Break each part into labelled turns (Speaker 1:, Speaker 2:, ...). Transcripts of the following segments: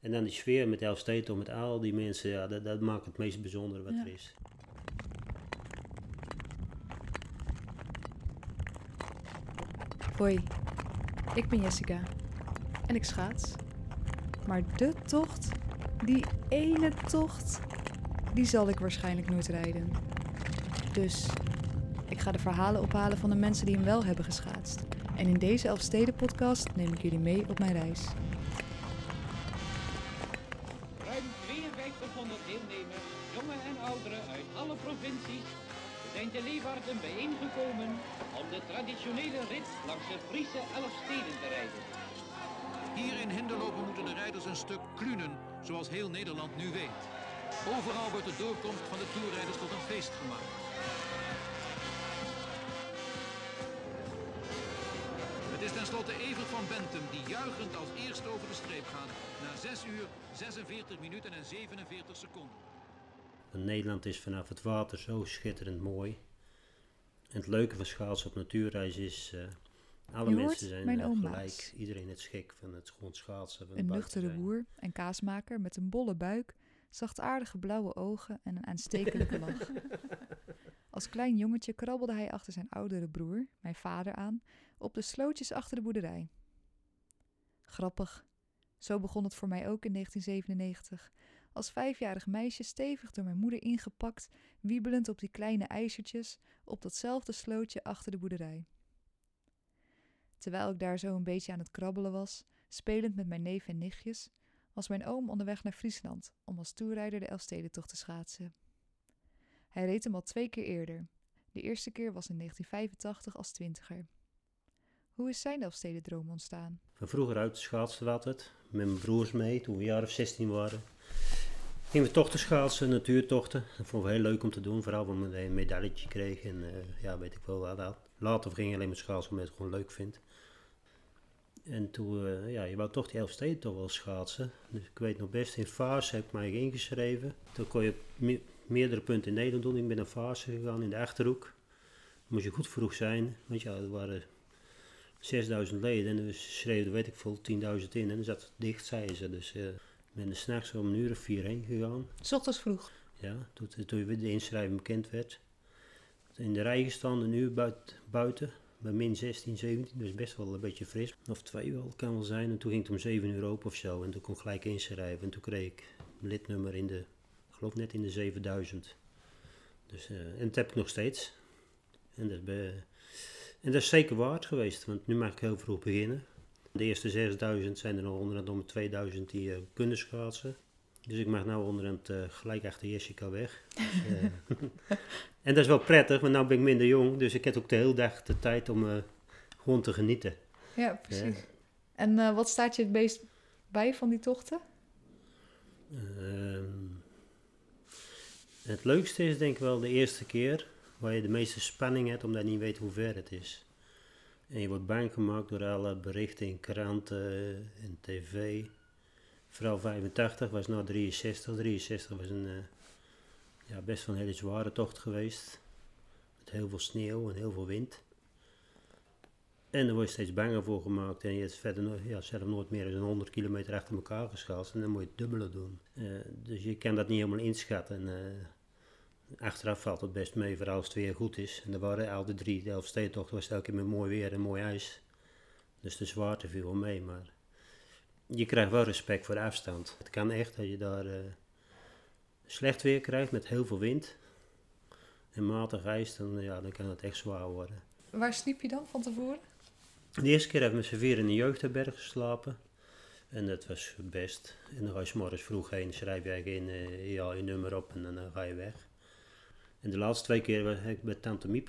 Speaker 1: En dan die sfeer met Elfstetel, met al die mensen, ja, dat, dat maakt het meest bijzondere wat
Speaker 2: Ja.
Speaker 1: er is.
Speaker 2: Hoi, ik ben Jessica en ik schaats. Maar de tocht, die ene tocht, die zal ik waarschijnlijk nooit rijden. Dus ik ga de verhalen ophalen van de mensen die hem wel hebben geschaatst. En in deze Elfsteden podcast neem ik jullie mee op mijn reis.
Speaker 3: 5200 deelnemers, jongen en ouderen uit alle provincies, zijn te Leeuwarden bijeengekomen om de traditionele rit langs de Friese Elfsteden te rijden.
Speaker 4: Hier in Hinderlopen moeten de rijders een stuk klunen, zoals heel Nederland nu weet. Overal wordt de doorkomst van de toerrijders tot een feest gemaakt. Het is tenslotte Evert van Bentum die juichend als eerste over de streep gaat. Na 6 uur, 46 minuten en 47 seconden.
Speaker 1: Nederland is vanaf het water zo schitterend mooi. En het leuke van schaatsen op natuurreis is, eh, alle mensen zijn
Speaker 2: mijn
Speaker 1: eh, gelijk.
Speaker 2: Maas.
Speaker 1: Iedereen het schik van het gewoon schaatsen. Van
Speaker 2: Een nuchtere boer en kaasmaker met een bolle buik, zachtaardige blauwe ogen en een aanstekelijke lach. Als klein jongetje krabbelde hij achter zijn oudere broer, mijn vader, aan op de slootjes achter de boerderij. Grappig. Zo begon het voor mij ook in 1997. Als vijfjarig meisje stevig door mijn moeder ingepakt, wiebelend op die kleine ijzertjes op datzelfde slootje achter de boerderij. Terwijl ik daar zo een beetje aan het krabbelen was, spelend met mijn neef en nichtjes, was mijn oom onderweg naar Friesland om als toerrijder de Elfstedentocht te schaatsen. Hij reed hem al twee keer eerder. De eerste keer was in 1985 als twintiger. Hoe is zijn Elfstedendroom ontstaan?
Speaker 1: Van vroeger uit schaatsen we altijd. Met mijn broers mee, toen we een jaar of 16 waren. Gingen we tochten schaatsen, natuurtochten. Dat vonden we heel leuk om te doen. Vooral omdat we een medailletje kregen. En eh, ja, weet ik wel wat dat. Later ging je alleen maar schaatsen omdat je het gewoon leuk vindt. En toen, eh, ja, je wou toch die Elfsteden toch wel schaatsen. Dus ik weet nog best, in Vaars heb ik mij ingeschreven. Toen kon je me- meerdere punten in Nederland doen. Ik ben naar Vaars gegaan in de Achterhoek. Moest je goed vroeg zijn, want ja, er waren 6000 leden en we schreven, weet ik veel, 10.000 in en dan zat het dicht, zeiden ze. Dus eh, ik ben er s'nachts om een uur of vier heen gegaan.
Speaker 2: S ochtends vroeg.
Speaker 1: Ja, toen, toen weer de inschrijving bekend werd. In de rij gestaan, een uur buit- buiten, bij min 16, 17, dus best wel een beetje fris. Of twee wel, kan wel zijn. En toen ging het om 7 uur open of zo en toen kon ik gelijk inschrijven. En toen kreeg ik een lidnummer in de, ik geloof net in de 7000. Dus, eh, en dat heb ik nog steeds. En dat, is bij- en dat is zeker waard geweest, want nu mag ik heel vroeg beginnen. De eerste 6000 zijn er nog onder de 2000 die eh, kunnen schaatsen. Dus ik mag nou onder het eh, gelijk achter Jessica weg. Dus, eh, en dat is wel prettig, want nu ben ik minder jong. Dus ik heb ook de hele dag de tijd om gewoon te genieten.
Speaker 2: Ja, precies. En wat staat je het meest bij van die tochten?
Speaker 1: Ehm, het leukste is denk ik wel de eerste keer waar je de meeste spanning hebt omdat je niet weet hoe ver het is. En je wordt bang gemaakt door alle berichten in kranten en tv. Vooral 85 was nou 63. 63 was een eh, ja, best wel een hele zware tocht geweest. Met heel veel sneeuw en heel veel wind. En daar word je steeds banger voor gemaakt. En je hebt verder ja, zelf nooit meer dan 100 kilometer achter elkaar geschaatst. En dan moet je het dubbele doen. Eh, dus je kan dat niet helemaal inschatten. En, eh, achteraf valt het best mee, vooral als het weer goed is. En er waren al de drie, de Elfstedentocht was elke keer met mooi weer en mooi ijs. Dus de zwaarte viel wel mee, maar je krijgt wel respect voor de afstand. Het kan echt dat je daar eh, slecht weer krijgt met heel veel wind. En matig ijs, dan, ja, dan kan het echt zwaar worden.
Speaker 2: Waar sliep je dan van tevoren?
Speaker 1: De eerste keer hebben we met z'n vier in de jeugdherberg geslapen. En dat was best. En dan ga je 's morgens vroeg heen, schrijf je in eh, ja, je nummer op en dan eh, ga je weg. En de laatste twee keer heb ik bij tante Miep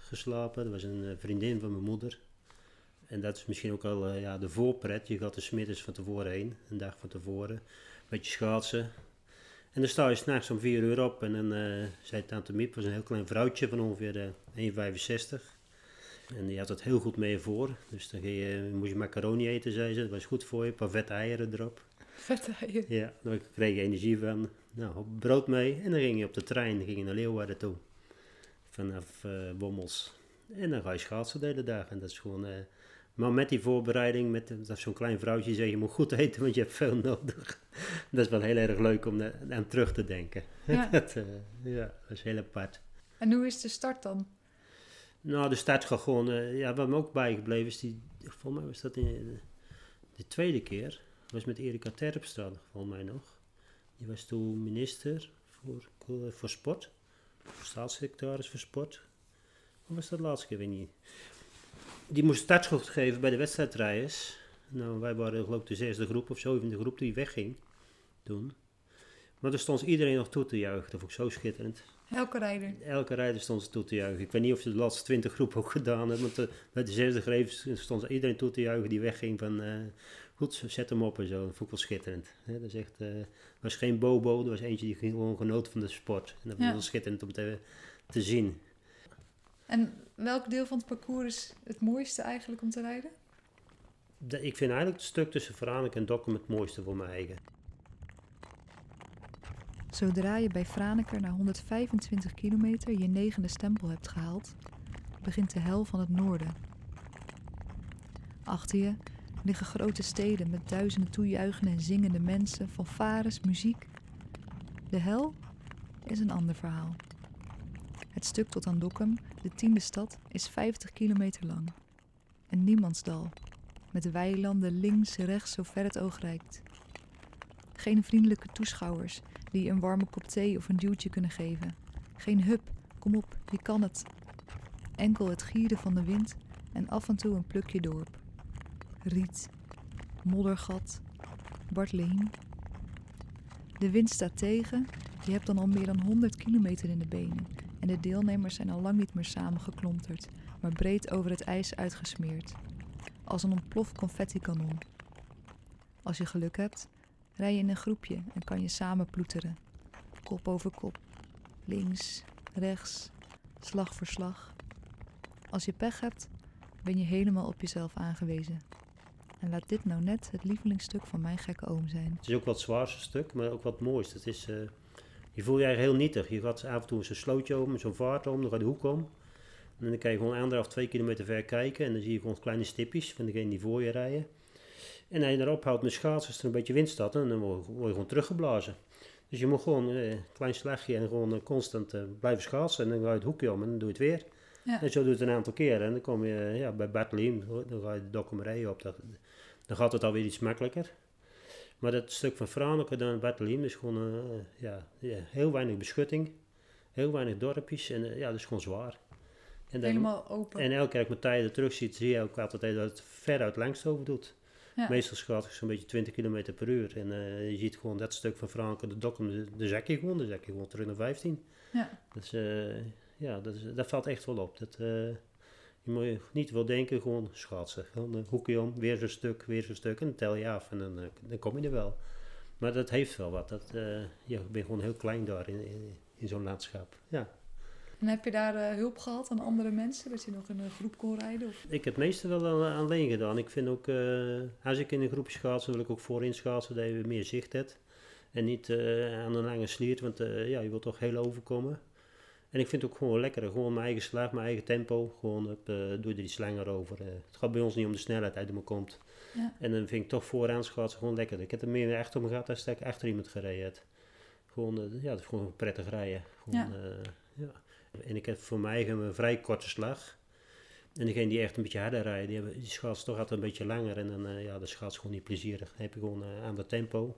Speaker 1: geslapen. Dat was een eh, vriendin van mijn moeder. En dat is misschien ook al eh, ja, de voorpret. Je gaat er smiddags van tevoren heen, een dag van tevoren. Een beetje schaatsen. En dan sta je s'nachts om vier uur op en dan eh, zei tante Miep, was een heel klein vrouwtje van ongeveer eh, 1,65. En die had het heel goed mee voor. Dus dan ging je, moest je macaroni eten, zei ze. Dat was goed voor je. Een eieren erop. Ja, daar kreeg je energie van. Nou, brood mee. En dan ging je op de trein ging je naar Leeuwarden toe. Vanaf eh Bommels. En dan ga je schaatsen de hele dag. En dat is gewoon... eh, Maar met die voorbereiding, met dat zo'n klein vrouwtje zegt, je moet goed eten, want je hebt veel nodig. dat is wel heel erg leuk om aan terug te denken.
Speaker 2: Ja.
Speaker 1: dat, eh, ja, dat is heel apart.
Speaker 2: En hoe is de start dan?
Speaker 1: Nou, de start gewoon, eh, ja, wat me ook bijgebleven is, die, volgens mij was dat in, de tweede keer, was met Erika Terpstra, volgens mij nog. Die was toen minister voor, eh, voor sport, of staatssecretaris voor sport. Of was dat de laatste keer, weet niet. Die moest startschot geven bij de wedstrijdrijders. Nou, wij waren geloof ik de zesde groep of zo, in de groep die wegging toen. Maar daar stond iedereen nog toe te juichen, dat vond ik zo schitterend.
Speaker 2: Elke rijder.
Speaker 1: Elke rijder stond ze toe te juichen. Ik weet niet of ze de laatste twintig groepen ook gedaan hebben. Want eh, bij de zesde greep stond iedereen toe te juichen die wegging van... eh, goed, zet hem op en zo. Dat vond ik wel schitterend. Hè, dat is echt, eh, was geen bobo, er was eentje die gewoon genoot van de sport. En dat was
Speaker 2: Ja.
Speaker 1: wel schitterend om te, te zien.
Speaker 2: En welk deel van het parcours is het mooiste eigenlijk om te rijden?
Speaker 1: De- ik vind eigenlijk het stuk tussen Franeker en Dokkum het mooiste voor mijn eigen.
Speaker 2: Zodra je bij Franeker na 125 kilometer je negende stempel hebt gehaald, begint de hel van het noorden. Achter je liggen grote steden met duizenden toejuichende en zingende mensen, fanfares, muziek. De hel is een ander verhaal. Het stuk tot aan Dokkum, de tiende stad, is 50 kilometer lang. Een niemandsdal, met weilanden links, rechts, zo ver het oog reikt. Geen vriendelijke toeschouwers die je een warme kop thee of een duwtje kunnen geven. Geen hup, kom op, je kan het. Enkel het gieren van de wind en af en toe een plukje dorp. Riet, moddergat, Bartleen. De wind staat tegen, je hebt dan al meer dan 100 kilometer in de benen en de deelnemers zijn al lang niet meer samengeklonterd, maar breed over het ijs uitgesmeerd. Als een ontploft confetti-kanon. Als je geluk hebt, rij je in een groepje en kan je samen ploeteren. Kop over kop. Links, rechts, slag voor slag. Als je pech hebt, ben je helemaal op jezelf aangewezen. En laat dit nou net het lievelingsstuk van mijn gekke oom zijn.
Speaker 1: Het is ook wat het zwaarste stuk, maar ook wat het mooiste. Het is, eh, je voelt je eigenlijk heel nietig. Je gaat af en toe zo'n slootje om, zo'n vaart om, dan gaat de hoek om. En dan kan je gewoon anderhalf, twee kilometer ver kijken. En dan zie je gewoon kleine stipjes van degene die voor je rijden. En als je erop houdt met schaatsen, als er een beetje wind staat, dan word je, gewoon teruggeblazen. Dus je moet gewoon eh, een klein slagje en gewoon eh, constant eh, blijven schaatsen. En dan ga je het hoekje om en dan doe je het weer.
Speaker 2: Ja.
Speaker 1: En zo doe je het een aantal keren. En dan kom je ja, bij Bartoliem, dan ga je de documentaire op. Dat, dan gaat het alweer iets makkelijker. Maar dat stuk van Franeker dan Bartoliem is gewoon eh, ja, ja, heel weinig beschutting. Heel weinig dorpjes en eh, ja, dat is gewoon zwaar. En, dan-
Speaker 2: Helemaal open.
Speaker 1: en elke keer als ik mijn tijden terug ziet, zie je ook altijd dat het veruit langst over doet.
Speaker 2: Ja.
Speaker 1: Meestal schat ik zo'n beetje 20 km per uur. En eh, je ziet gewoon dat stuk van Franeker, de Dokkum, de, de zak je gewoon, de zak je gewoon terug naar 15.
Speaker 2: Ja.
Speaker 1: Dus ja, dat, is, dat valt echt wel op. Dat, je moet niet veel denken, gewoon schaatsen. Gewoon een hoekje om, weer zo'n stuk, weer zo'n stuk. En dan tel je af en dan, eh, dan kom je er wel. Maar dat heeft wel wat. Dat, eh, ja, je bent gewoon heel klein daar in, in, in zo'n landschap. Ja.
Speaker 2: En heb je daar eh, hulp gehad aan andere mensen? Dat je nog in een groep kon rijden? Of?
Speaker 1: Ik heb het meeste wel alleen gedaan. Ik vind ook, eh, als ik in een groepje schaatsen, wil ik ook voorin schaatsen, dat je meer zicht hebt. En niet eh, aan een lange sliert, want eh, ja, je wilt toch heel overkomen. En ik vind het ook gewoon lekker, gewoon mijn eigen slag, mijn eigen tempo. Gewoon op, eh, doe je er iets langer over. eh. het gaat bij ons niet om de snelheid uit die me komt.
Speaker 2: Ja.
Speaker 1: En dan vind ik toch vooraan schaatsen gewoon lekker. Ik heb er meer echt om gehad als ik achter iemand gereden heb. Gewoon, eh, ja, dat is gewoon prettig rijden. Gewoon,
Speaker 2: Ja.
Speaker 1: eh, ja. En ik heb voor mij eigen een vrij korte slag. En degene die echt een beetje harder rijden, die, hebben, die schaatsen toch altijd een beetje langer. En dan, eh ja, de schaats gewoon niet plezierig. Dan heb je gewoon eh, aan dat tempo.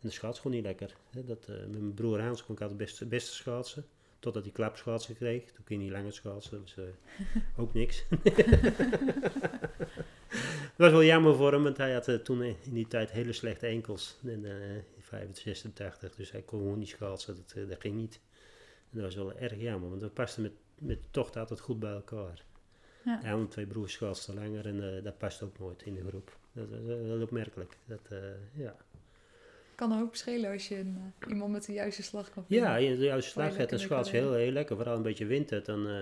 Speaker 1: En de schaats gewoon niet lekker. Hè, dat, eh, met mijn broer Hans kon ik altijd best, beste schaatsen. Totdat hij klapschaatsen kreeg. Toen kon hij niet langer schaatsen. Dus eh, ook niks. Het was wel jammer voor hem, want hij had eh, toen in die tijd hele slechte enkels. In eh 85, 86, dus hij kon gewoon niet schaatsen. Dat, eh, dat ging niet. En dat was wel erg jammer, want we pasten met, met de tocht altijd goed bij elkaar.
Speaker 2: Ja.
Speaker 1: Ja, mijn twee broers schaatsten langer en eh, dat past ook nooit in de groep. Dat is eh, heel opmerkelijk. Dat, eh, ja.
Speaker 2: Kan een hoop schelen als je een, eh, iemand met de juiste slag kan vinden.
Speaker 1: Ja, je de juiste slag hebt en schaats heel, heel lekker. Vooral een beetje wind hebt. Dan, eh,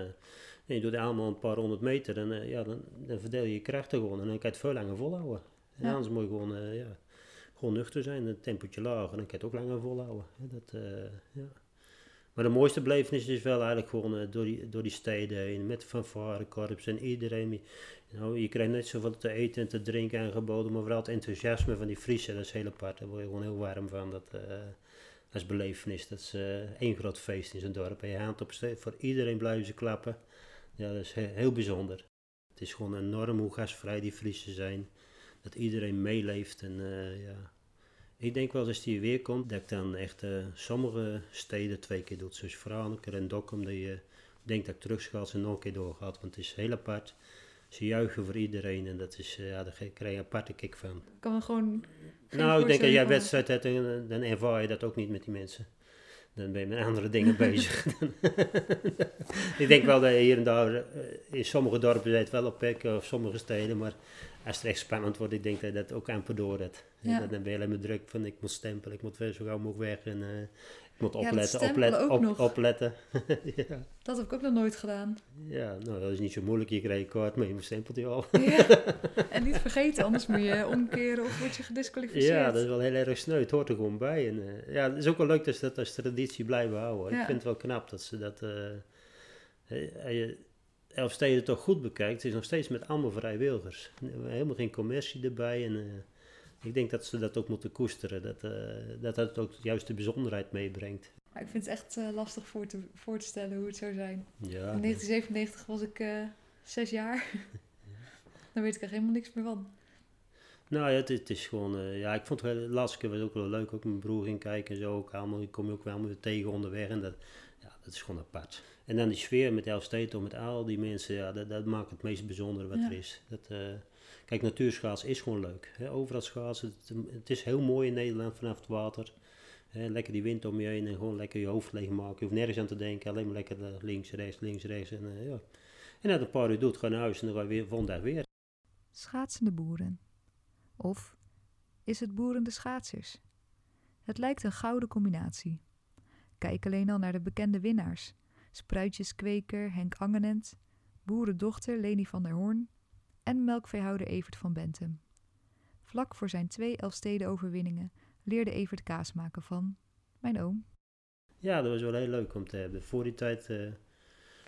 Speaker 1: en je doet allemaal een paar honderd meter. En eh, ja, dan, dan verdeel je je krachten gewoon. En dan kan je het veel langer volhouden. En
Speaker 2: Ja.
Speaker 1: anders moet je gewoon, ja, gewoon nuchter zijn. Een tempootje lager. En dan kan je het ook langer volhouden. Dat, ja. Maar de mooiste belevenis is wel eigenlijk gewoon door, die, door die steden heen. Met fanfarekorps en iedereen. Nou, je krijgt net zoveel te eten en te drinken aangeboden. Maar vooral het enthousiasme van die Friese, dat is heel apart. Daar word je gewoon heel warm van. Dat, eh, dat is belevenis. Dat is één groot feest in zo'n dorp. En je haalt op voor iedereen blijven ze klappen. Ja, dat is he- heel bijzonder. Het is gewoon enorm hoe gastvrij die Friesen zijn. Dat iedereen meeleeft en eh, ja... Ik denk wel als die weer komt, dat ik dan echt eh, sommige steden twee keer doe. Zoals Franeker en Dokkum, dat je denkt dat ik terugschaats en nog een keer doorgaat. Want het is heel apart. Ze juichen voor iedereen en dat is, eh, ja, daar krijg je een aparte kick van.
Speaker 2: Ik kan gewoon.
Speaker 1: nou, ik denk als jij wedstrijd hebt, dan, dan ervaar je dat ook niet met die mensen. Dan ben je met andere dingen bezig. ik denk wel dat je hier en daar, eh, in sommige dorpen zit wel op pek, of sommige steden, maar als het echt spannend wordt, ik denk dat je dat ook amper door hebt.
Speaker 2: Ja.
Speaker 1: Dan ben je alleen maar druk van ik moet stempelen, ik moet zo gauw mogelijk weg en eh, moet
Speaker 2: Ja,
Speaker 1: opletten,
Speaker 2: stempelen
Speaker 1: opletten,
Speaker 2: ook
Speaker 1: op,
Speaker 2: nog.
Speaker 1: opletten. ja.
Speaker 2: Dat heb ik ook nog nooit gedaan.
Speaker 1: ja, nou dat is niet zo moeilijk, je krijgt een kaart, maar je stempelt die al.
Speaker 2: Ja. En niet vergeten, anders moet je omkeren of word je gedisqualificeerd.
Speaker 1: Ja, dat is wel heel erg sneu. Het hoort er gewoon bij. En, eh, ja, het is ook wel leuk dat ze dat als traditie blijven houden.
Speaker 2: Ja.
Speaker 1: Ik vind het wel knap dat ze dat... eh eh, je Elfsteden toch goed bekijkt, het is nog steeds met allemaal vrijwilligers. Helemaal geen commercie erbij. En, eh, ik denk dat ze dat ook moeten koesteren. Dat, eh, dat dat ook juist de bijzonderheid meebrengt.
Speaker 2: Maar ik vind het echt eh, lastig voor te, voor te stellen hoe het zou zijn.
Speaker 1: Ja,
Speaker 2: In 1997 was ik eh, zes jaar. Dan weet ik er helemaal niks meer van.
Speaker 1: Nou ja, het, is- het is gewoon... ja, ik vond het de laatste keer was ook wel leuk. Ook mijn broer ging kijken en zo. Ook allemaal, ik kom je ook wel weer tegen onderweg. En dat, ja, dat is gewoon apart. En dan die sfeer met Elfstetel, met al die mensen. Ja, dat, dat maakt het meest bijzondere wat
Speaker 2: Ja.
Speaker 1: er is. Dat, kijk, natuurschaatsen is gewoon leuk. Hè? Overal schaatsen. Het, is heel mooi in Nederland vanaf het water. Hè, lekker die wind om je heen en gewoon lekker je hoofd leegmaken. Je hoeft nergens aan te denken. Alleen maar lekker eh, links, rechts, links, rechts. En, eh, ja. en dat een paar uur doet, ga naar huis en dan ga je weer dag weer.
Speaker 2: Schaatsende boeren. Of is het boeren de schaatsers? Het lijkt een gouden combinatie. Kijk alleen al naar de bekende winnaars. Spruitjeskweker Henk Angenent, boerendochter Leni van der Hoorn en melkveehouder Evert van Bentum. Vlak voor zijn twee Elfsteden-overwinningen leerde Evert kaas maken van mijn oom.
Speaker 1: Ja, dat was wel heel leuk om te hebben. Voor die tijd, eh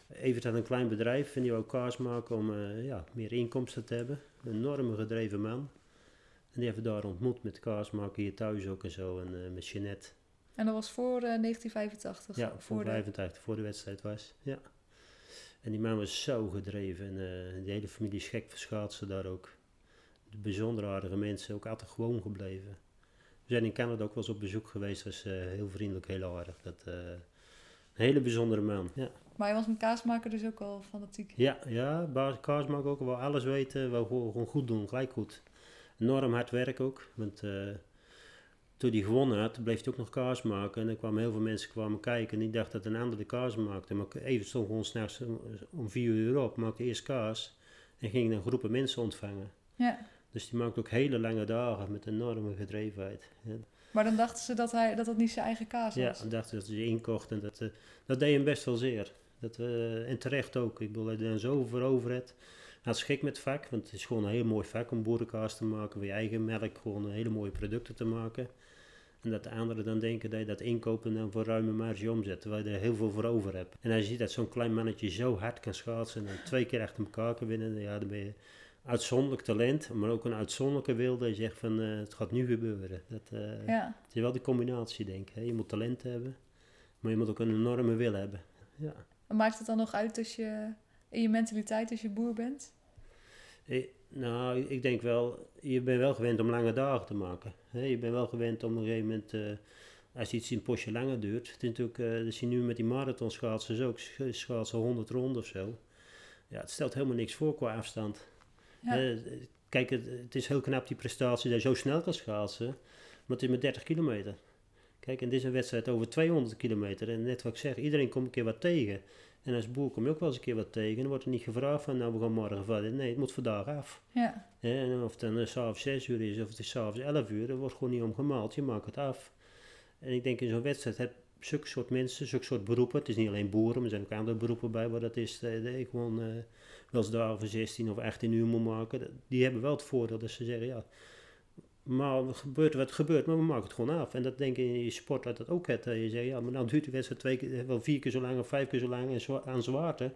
Speaker 1: Evert had een klein bedrijf en die wou kaas maken om eh, ja, meer inkomsten te hebben. Een enorme gedreven man. En die hebben we daar ontmoet met kaas maken hier thuis ook en zo. En eh, met Jeanette.
Speaker 2: En dat was voor 1985.
Speaker 1: Ja, voor 85, voor de wedstrijd was. Ja. En die man was zo gedreven. En eh de hele familie is gek schaatsen daar ook. De bijzonder aardige mensen, ook altijd gewoon gebleven. We zijn in Canada ook wel eens op bezoek geweest. Dat is eh, heel vriendelijk, heel aardig. Dat, eh, een hele bijzondere man. Ja,
Speaker 2: Maar hij was met kaasmaker dus ook al fanatiek.
Speaker 1: ja, ja baas Kaas mag ook wel alles weten. Wou gewoon, gewoon goed doen, gelijk goed. Enorm hard werk ook. Want toen hij gewonnen had, bleef hij ook nog kaas maken. En er kwamen heel veel mensen kwamen kijken. En die dachten dat een ander de kaas maakte. Maar even stond gewoon s'nachts om, om vier uur op. Maakte eerst kaas. En ging dan groepen mensen ontvangen.
Speaker 2: Ja.
Speaker 1: Dus die maakte ook hele lange dagen met enorme gedrevenheid. Ja,
Speaker 2: Maar dan dachten ze dat hij, dat, dat niet zijn eigen kaas
Speaker 1: ja
Speaker 2: was.
Speaker 1: en dachten dat ze inkocht. En dat, eh, dat deed hem best wel zeer. Dat, eh, en terecht ook. Ik bedoel, hij er zo voor over het. Hij had schik met het vak, want het is gewoon een heel mooi vak om boerenkaas te maken. Voor je eigen melk gewoon hele mooie producten te maken. En dat de anderen dan denken dat je dat inkopen dan voor ruime marge omzet. Terwijl je er heel veel voor over hebt. En als je ziet dat zo'n klein mannetje zo hard kan schaatsen en dan twee keer achter elkaar kan winnen. Ja, dan ben je uitzonderlijk talent, maar ook een uitzonderlijke wil dat je zegt van eh, het gaat nu gebeuren. Dat, eh,
Speaker 2: Ja.
Speaker 1: het is wel de combinatie, denk ik. Je moet talent hebben, maar je moet ook een enorme wil hebben. Ja.
Speaker 2: Maakt het dan nog uit als je in je mentaliteit als je boer bent?
Speaker 1: Nou, ik denk wel, je bent wel gewend om lange dagen te maken. Hè. Je bent wel gewend om op een gegeven moment, eh, als iets een postje langer duurt. Het is natuurlijk, eh dat zie je nu met die marathonschaatsers ook, sch- schaatsen 100 ronden of zo. Ja, het stelt helemaal niks voor qua afstand.
Speaker 2: Ja.
Speaker 1: Kijk, het, het is heel knap die prestatie dat je zo snel kan schaatsen, maar het is met 30 kilometer. Kijk, en dit is een wedstrijd over 200 kilometer. En net wat ik zeg, iedereen komt een keer wat tegen. En als boer kom je ook wel eens een keer wat tegen. En dan wordt er niet gevraagd van, nou we gaan morgen verder. Nee, het moet vandaag af.
Speaker 2: Ja.
Speaker 1: Hè, en of het dan uh, s'avonds 6 uur is of het is s'avonds 11 uur, er wordt gewoon niet om gemaald. Je maakt het af. En ik denk in zo'n wedstrijd heb je zulke soort mensen, zulke soort beroepen. Het is niet alleen boeren, er zijn ook andere beroepen bij waar dat is. eh, Dat je gewoon eh, wel eens dagen voor 16 of 18 uur moet maken. Die hebben wel het voordeel dat ze zeggen, ja, Maar gebeurt wat gebeurt, maar we maken het gewoon af. En dat denk ik in je sport dat dat ook het. Dat je zegt, ja, maar dan duurt de wedstrijd twee keer, wel vier keer zo lang of vijf keer zo lang en zwa- aan zwaarte.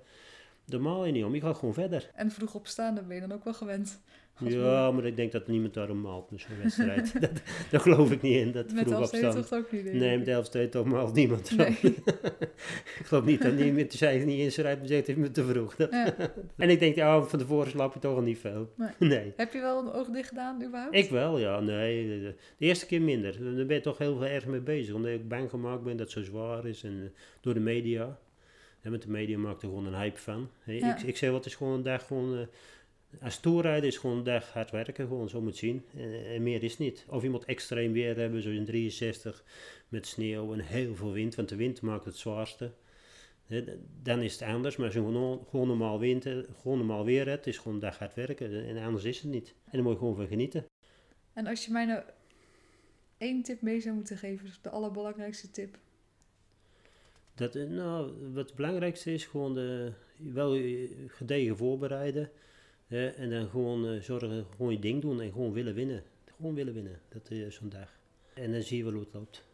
Speaker 1: Daar maal je niet om, je gaat gewoon verder.
Speaker 2: En vroeg opstaan, daar ben je dan ook wel gewend.
Speaker 1: Ja, maar ik denk dat niemand daarom maalt met zo'n wedstrijd. dat, daar geloof ik niet in, dat
Speaker 2: Met
Speaker 1: vroeg opstaan.
Speaker 2: toch ook niet,
Speaker 1: Nee, met de Elfstede toch maalt niemand.
Speaker 2: Nee.
Speaker 1: ik geloof niet dat niemand zei niet inschrijft, maar zegt het me te vroeg. Dat-
Speaker 2: Ja.
Speaker 1: En ik denk, ja, van tevoren slaap je toch al niet veel.
Speaker 2: Nee.
Speaker 1: nee.
Speaker 2: Heb je wel een oog dicht gedaan, überhaupt?
Speaker 1: Ik wel, ja. Nee, de, eerste keer minder. Daar ben je toch heel erg mee bezig. Omdat ik bang gemaakt ben dat het zo zwaar is. En eh, door de media. En met de media maakt er gewoon een hype van.
Speaker 2: Ja.
Speaker 1: Ik, ik zeg wat is gewoon een dag gewoon... eh, als toerrijden is gewoon dag hard werken, gewoon zo moet zien. En, en meer is niet. Of je moet extreem weer hebben, zoals in 63, met sneeuw en heel veel wind, want de wind maakt het zwaarste. D- Dan is het anders, maar als je gewoon, gewoon normaal wind, eh, gewoon normaal weer hebt, is gewoon dag hard werken. En anders is het niet. En daar moet je gewoon van genieten.
Speaker 2: En als je mij nou één tip mee zou moeten geven, de allerbelangrijkste tip.
Speaker 1: Dat, eh, nou, wat het belangrijkste is, gewoon de, wel eh, gedegen voorbereiden. En dan gewoon eh, zorgen, gewoon je ding doen en gewoon willen winnen. Gewoon willen winnen, dat is zo'n dag. En dan zie je wel hoe het loopt.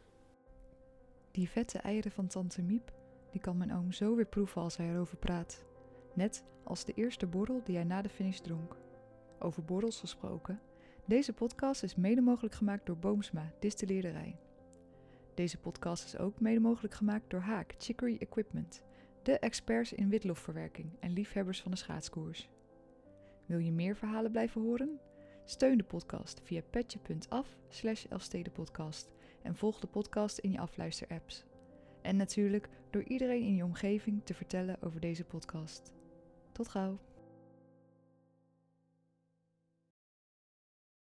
Speaker 2: Die vette eieren van Tante Miep, die kan mijn oom zo weer proeven als hij erover praat. Net als de eerste borrel die hij na de finish dronk. Over borrels gesproken, deze podcast is mede mogelijk gemaakt door Boomsma, distilleerderij. Deze podcast is ook mede mogelijk gemaakt door Haak Chicory Equipment, de experts in witlofverwerking en liefhebbers van de schaatskoers. Wil je meer verhalen blijven horen? Steun de podcast via petje.af slash en volg de podcast in je afluisterapps. En natuurlijk door iedereen in je omgeving te vertellen over deze podcast. Tot gauw!